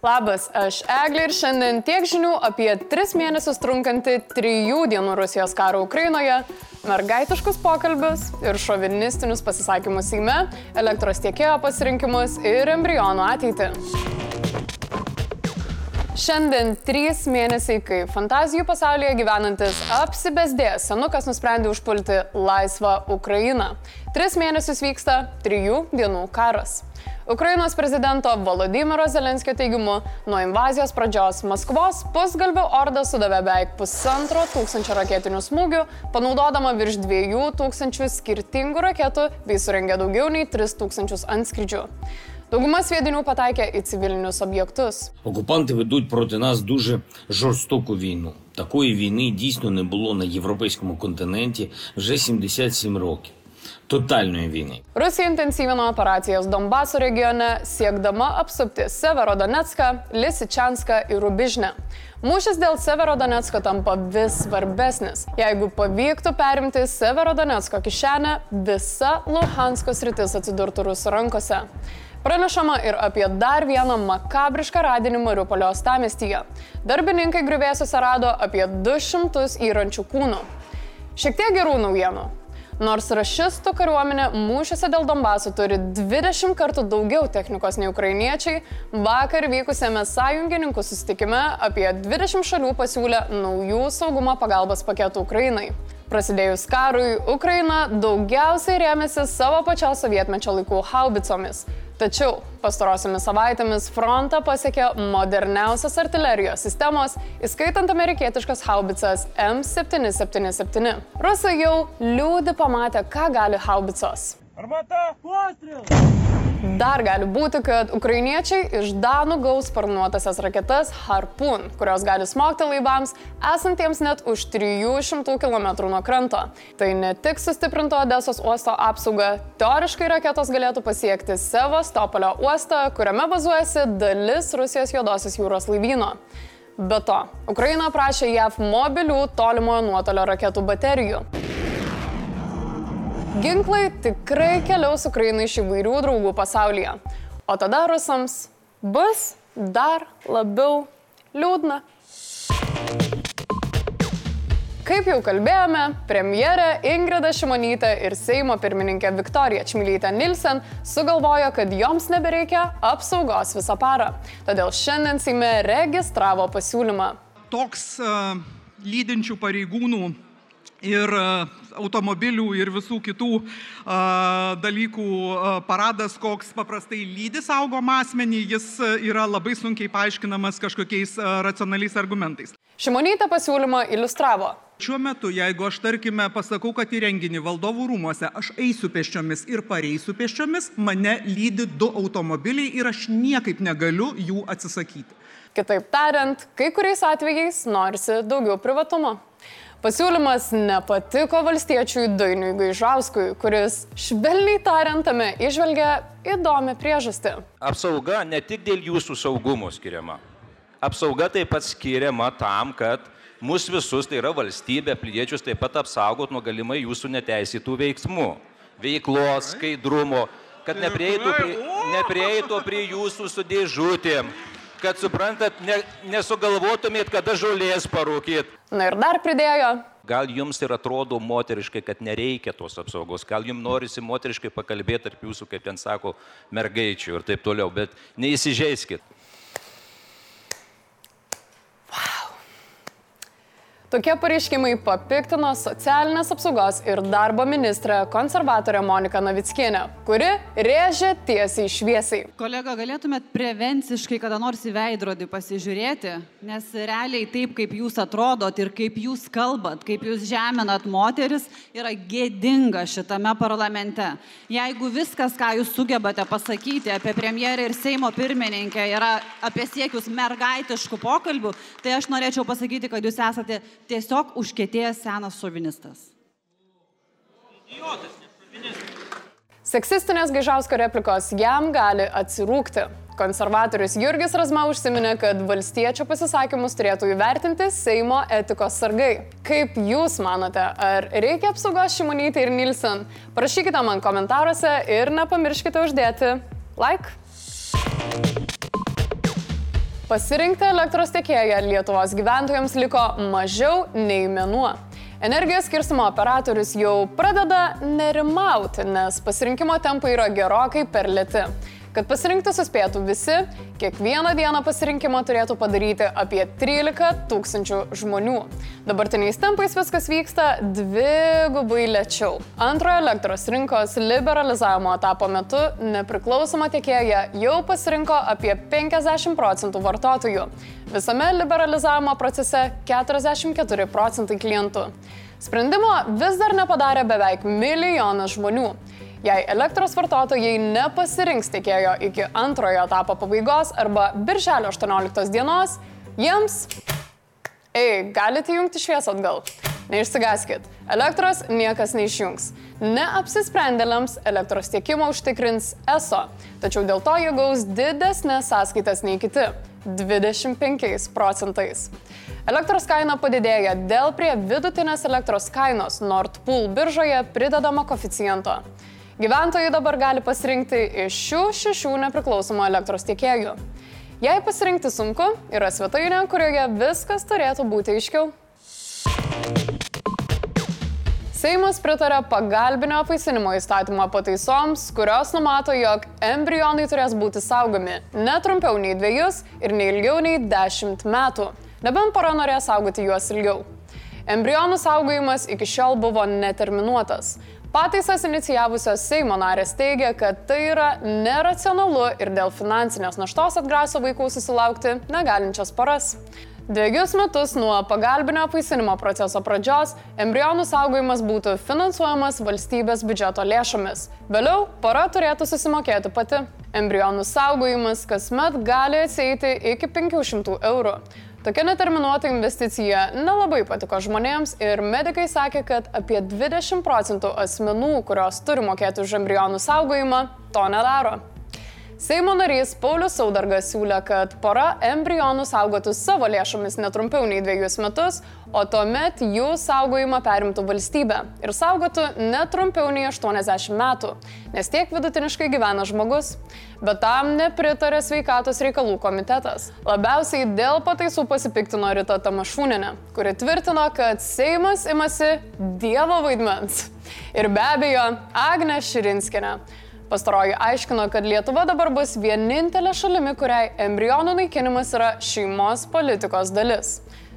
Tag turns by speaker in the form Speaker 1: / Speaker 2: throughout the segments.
Speaker 1: Labas, aš Eglė ir šiandien tiek žinių apie tris mėnesius trunkantį trijų dienų Rusijos karą Ukrainoje, mergaitiškus pokalbius ir šovinistinius pasisakymus įme, elektros tiekėjo pasirinkimus ir embrionų ateitį. Šiandien trys mėnesiai, kai fantazijų pasaulyje gyvenantis apsibesdėjęs senukas nusprendė užpulti laisvą Ukrainą. Tris mėnesius vyksta trijų dienų karas. Ukrainos prezidento Volodymyro Zelenskio teigimu, nuo invazijos pradžios Maskvos pusgalvių orda sudavė beveik pusantro tūkstančio raketinių smūgių, panaudodama virš dviejų tūkstančių skirtingų raketų bei surengė daugiau nei 3000 antskridžių. Dauguma свідинів патаке і цивільних об'єктус.
Speaker 2: Окупанти ведуть проти нас дуже жорстоку війну. Такої війни дійсно не було на європейському континенті вже 77 років totальної війни.
Speaker 1: Rusija intensyvino operacijas Donbaso regione, siekdama apsupti Severodonetską, Lisičianską ir Rubižnę. Mūšis dėl Severodonetsko tampa vis svarbesnis. Jeigu pavyktų perimti Severodonetsko kišenę, visa Luhansko sritis atsidurtų rusų rankose. Pranešama ir apie dar vieną makabrišką radinį Mariupolio stamestyje. Darbininkai grįvėsiuose rado apie 200 įrančių kūnų. Šiek tiek gerų naujienų. Nors rašistų kariuomenė mūšiuose dėl Donbaso turi 20 kartų daugiau technikos nei ukrainiečiai, vakar vykusiame sąjungininkų susitikime apie 20 šalių pasiūlė naujų saugumo pagalbos paketų Ukrainai. Prasidėjus karui, Ukraina daugiausiai rėmėsi savo pačios sovietmečio laikų haubicomis. Tačiau pastarosiomis savaitėmis frontą pasiekė moderniausios artilerijos sistemos, įskaitant amerikietiškas haubicas M777. Rusai jau liūdį pamatė, ką gali haubicos. Armata, postrėl! Dar gali būti, kad ukrainiečiai iš Danų gaus sparnuotasias raketas Harpoon, kurios gali smogti laivams esantiems net už 300 km nuo kranto. Tai ne tik sustiprinto Odesos uosto apsaugą, teoriškai raketos galėtų pasiekti Sevastopolio uostą, kuriame bazuojasi dalis Rusijos juodosios jūros laivyno. Be to, Ukraina prašė JAV mobilių tolimojo nuotolio raketų baterijų. Ginklai tikrai keliaus Ukrainai iš įvairių draugų pasaulyje. O tada rusams bus dar labiau liūdna. Kaip jau kalbėjome, premjerė Ingrida Šimonytė ir Seimo pirmininkė Viktorija Čmilytė Nilsen sugalvojo, kad joms nebereikia apsaugos visą parą. Todėl šiandien Seime registravo pasiūlymą.
Speaker 3: Toks uh, lydinčių pareigūnų ir e, automobilių ir visų kitų a, dalykų a, paradas, koks paprastai lydi saugom asmenį, jis e, yra labai sunkiai paaiškinamas kažkokiais a, racionaliais argumentais.
Speaker 1: Šimonytė pasiūlymą iliustravo.
Speaker 3: Šiuo metu, jeigu aš tarkime pasakau, kad į renginį valdovų rūmose aš eisiu pėsčiomis ir pareisiu pėsčiomis, mane lydi du automobiliai ir aš niekaip negaliu jų atsisakyti.
Speaker 1: Kitaip tariant, kai kuriais atvejais norisi daugiau privatumo. Pasiūlymas nepatiko valstiečiui Dainiui Gaižauskui, kuris švelniai tariantame išvelgia įdomią priežastį.
Speaker 4: Apsauga ne tik dėl jūsų saugumo skiriama. Apsauga taip pat skiriama tam, kad mus visus, tai yra valstybė, piliečius taip pat apsaugot nuo galimai jūsų neteisėtų veiksmų, veiklos, skaidrumo, kad neprieitų prie, neprieitų prie jūsų su dėžutėm, kad suprantat, ne, nesugalvotumėt, kada žolės parūkit.
Speaker 1: Na ir dar pridėjo.
Speaker 4: Gal jums ir atrodo moteriškai, kad nereikia tos apsaugos, gal jums norisi moteriškai pakalbėti tarp jūsų, kaip ten sako, mergaičių ir taip toliau, bet neįsižeiskit.
Speaker 1: Tokie pareiškimai papiktino socialinės apsaugos ir darbo ministrę konservatorę Moniką Navickienę, kuri rėžė tiesiai šviesiai.
Speaker 5: Kolega, galėtumėt prevenciškai kada nors į veidrodį pasižiūrėti, nes realiai taip, kaip jūs atrodot ir kaip jūs kalbat, kaip jūs žeminat moteris, yra gėdinga šitame parlamente. Jeigu viskas, ką jūs sugebate pasakyti apie premjerę ir Seimo pirmininkę, yra apie siekius mergaitiškų pokalbių, tai aš norėčiau pasakyti, kad jūs esate tiesiog užkėtėjęs senas šovinistas.
Speaker 1: Idiotas, ne šovinistas. Seksistinės Gaižausko replikos jam gali atsirūkti. Konservatorius Jurgis Razma užsiminė, kad valstiečio pasisakymus turėtų įvertinti Seimo etikos sargai. Kaip Jūs manote, ar reikia apsaugos Šimonytė ir Nilsen? Parašykite man komentaruose ir nepamirškite uždėti like. Pasirinkti elektros tiekėją Lietuvos gyventojams liko mažiau nei mėnuo. Energijos skirstimo operatorius jau pradeda nerimauti, nes pasirinkimo tempai yra gerokai per lėti. Kad pasirinkti suspėtų visi, kiekvieną dieną pasirinkimą turėtų padaryti apie 13 tūkstančių žmonių. Dabartiniais tempais viskas vyksta dvigubai lėčiau. Antrojo elektros rinkos liberalizavimo etapo metu nepriklausoma tiekėja jau pasirinko apie 50 procentų vartotojų. Visame liberalizavimo procese 44 procentai klientų. Sprendimo vis dar nepadarė beveik milijonas žmonių. Jei elektros vartotojai nepasirinks tiekėjo iki antrojo etapo pabaigos arba birželio 18 dienos, jiems... Ei, galite įjungti šviesą atgal. Neišsigaskit, elektros niekas neišjungs. Neapsisprendėliams elektros tiekimą užtikrins ESO, tačiau dėl to jie gaus didesnės sąskaitas nei kiti - 25 procentais. Elektros kaina padidėja dėl prie vidutinės elektros kainos Nord Pool biržoje pridedamo koficijento. Gyventojai dabar gali pasirinkti iš šių šešių nepriklausomų elektros tiekėjų. Jei pasirinkti sunku, yra svetainė, kurioje viskas turėtų būti aiškiau. Seimas pritarė pagalbinio apvaisinimo įstatymo pataisoms, kurios numato, jog embrionai turės būti saugomi ne trumpiau nei dviejus ir ne ilgiau nei dešimt metų, nebent pora norės saugoti juos ilgiau. Embrionų saugojimas iki šiol buvo neterminuotas. Pataisas inicijavusios Seimo narės teigia, kad tai yra neracionalu ir dėl finansinės naštos atgraso vaikų susilaukti negalinčias poras. Dviejus metus nuo pagalbinio apvaisinimo proceso pradžios embrionų saugojimas būtų finansuojamas valstybės biudžeto lėšomis. Vėliau pora turėtų susimokėti pati. Embrionų saugojimas kasmet gali atsieiti iki 500 eurų. Tokia neterminuota investicija nelabai patiko žmonėms ir medikai sakė, kad apie 20 procentų asmenų, kurios turi mokėti už embrionų saugojimą, to nedaro. Seimo narys Paulius Saudargas siūlė, kad pora embrionų saugotų savo lėšomis netrumpiau nei dviejus metus, o tuomet jų saugojimą perimtų valstybė ir saugotų netrumpiau nei 80 metų, nes tiek vidutiniškai gyvena žmogus. Bet tam nepritarė sveikatos reikalų komitetas. Labiausiai dėl pataisų pasipiktino Rita Tamašūninė, kuri tvirtino, kad Seimas imasi Dievo vaidmens. Ir be abejo, Agne Širinskinė. Pastaroji aiškino, kad Lietuva dabar bus vienintelė šalimi, kuriai embrionų naikinimas yra šeimos politikos dalis.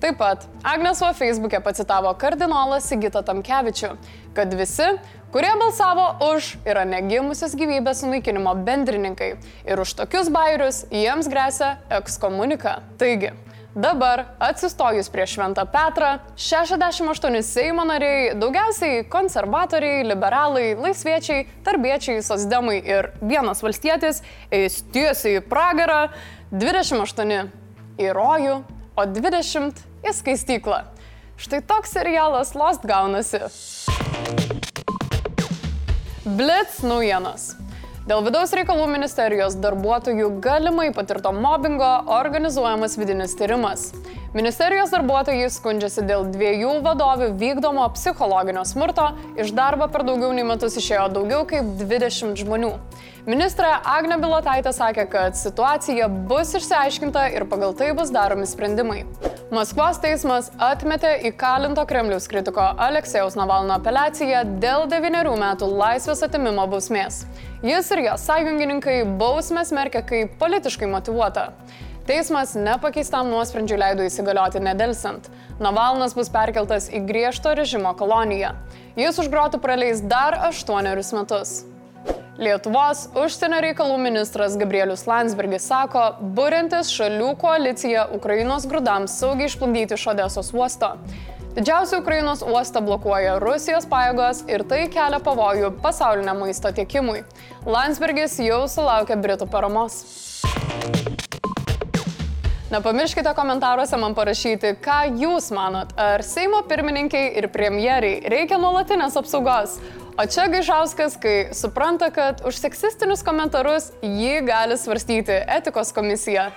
Speaker 1: Taip pat Agnes savo Facebook'e pacitavo kardinolą Sigitą Tamkevičių, kad visi, kurie balsavo už, yra negimusios gyvybės sunaikinimo bendrininkai ir už tokius bairius jiems grėsia ekskomunika. Taigi, Dabar, atsistojus prieš Šventą Petrą, 68 Seimo nariai, daugiausiai konservatoriai, liberalai, laisviečiai, tarbiečiai, sosdemai ir vienas valstietis eis tiesiai į pragarą, 28 į rojų, o 20 į skaistyklą. Štai toks serialas Lost gaunasi. Blitz naujienos. Dėl vidaus reikalų ministerijos darbuotojų galimai patirto mobbingo organizuojamas vidinis tyrimas. Ministerijos darbuotojai skundžiasi dėl dviejų vadovių vykdomo psichologinio smurto, iš darbo per daugiau nei metus išėjo daugiau kaip 20 žmonių. Ministrė Agne Bilotaitė sakė, kad situacija bus išsiaiškinta ir pagal tai bus daromi sprendimai. Maskvos teismas atmetė įkalinto Kremliaus kritiko Aleksėjaus Navalno apeliaciją dėl devynerių metų laisvės atimimo bausmės. Jis ir jo sąjungininkai bausmę smerkia kaip politiškai motivuota. Teismas nepakeistam nuosprendžiui leido įsigalioti nedelsant. Navalnas bus perkeltas į griežto režimo koloniją. Jis už grotų praleis dar aštuonerius metus. Lietuvos užsienio reikalų ministras Gabrielius Landsbergis sako, būrintis šalių koaliciją Ukrainos grūdams saugiai išplukdyti iš Odesos uosto. Didžiausią Ukrainos uostą blokuoja Rusijos pajėgos ir tai kelia pavojų pasauliniam maisto tiekimui. Landsbergis jau sulaukė Britų paramos. Nepamirškite komentaruose man parašyti, ką jūs manot, ar Seimo pirmininkai ir premjeriai reikia nuolatinės apsaugos. O čia Gaižauskas, kai supranta, kad už seksistinius komentarus jį gali svarstyti etikos komisija.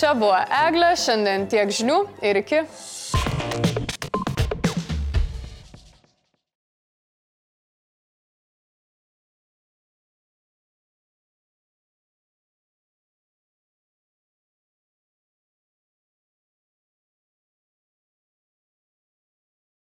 Speaker 1: Čia buvo Eglė, šiandien tiek žinių ir iki.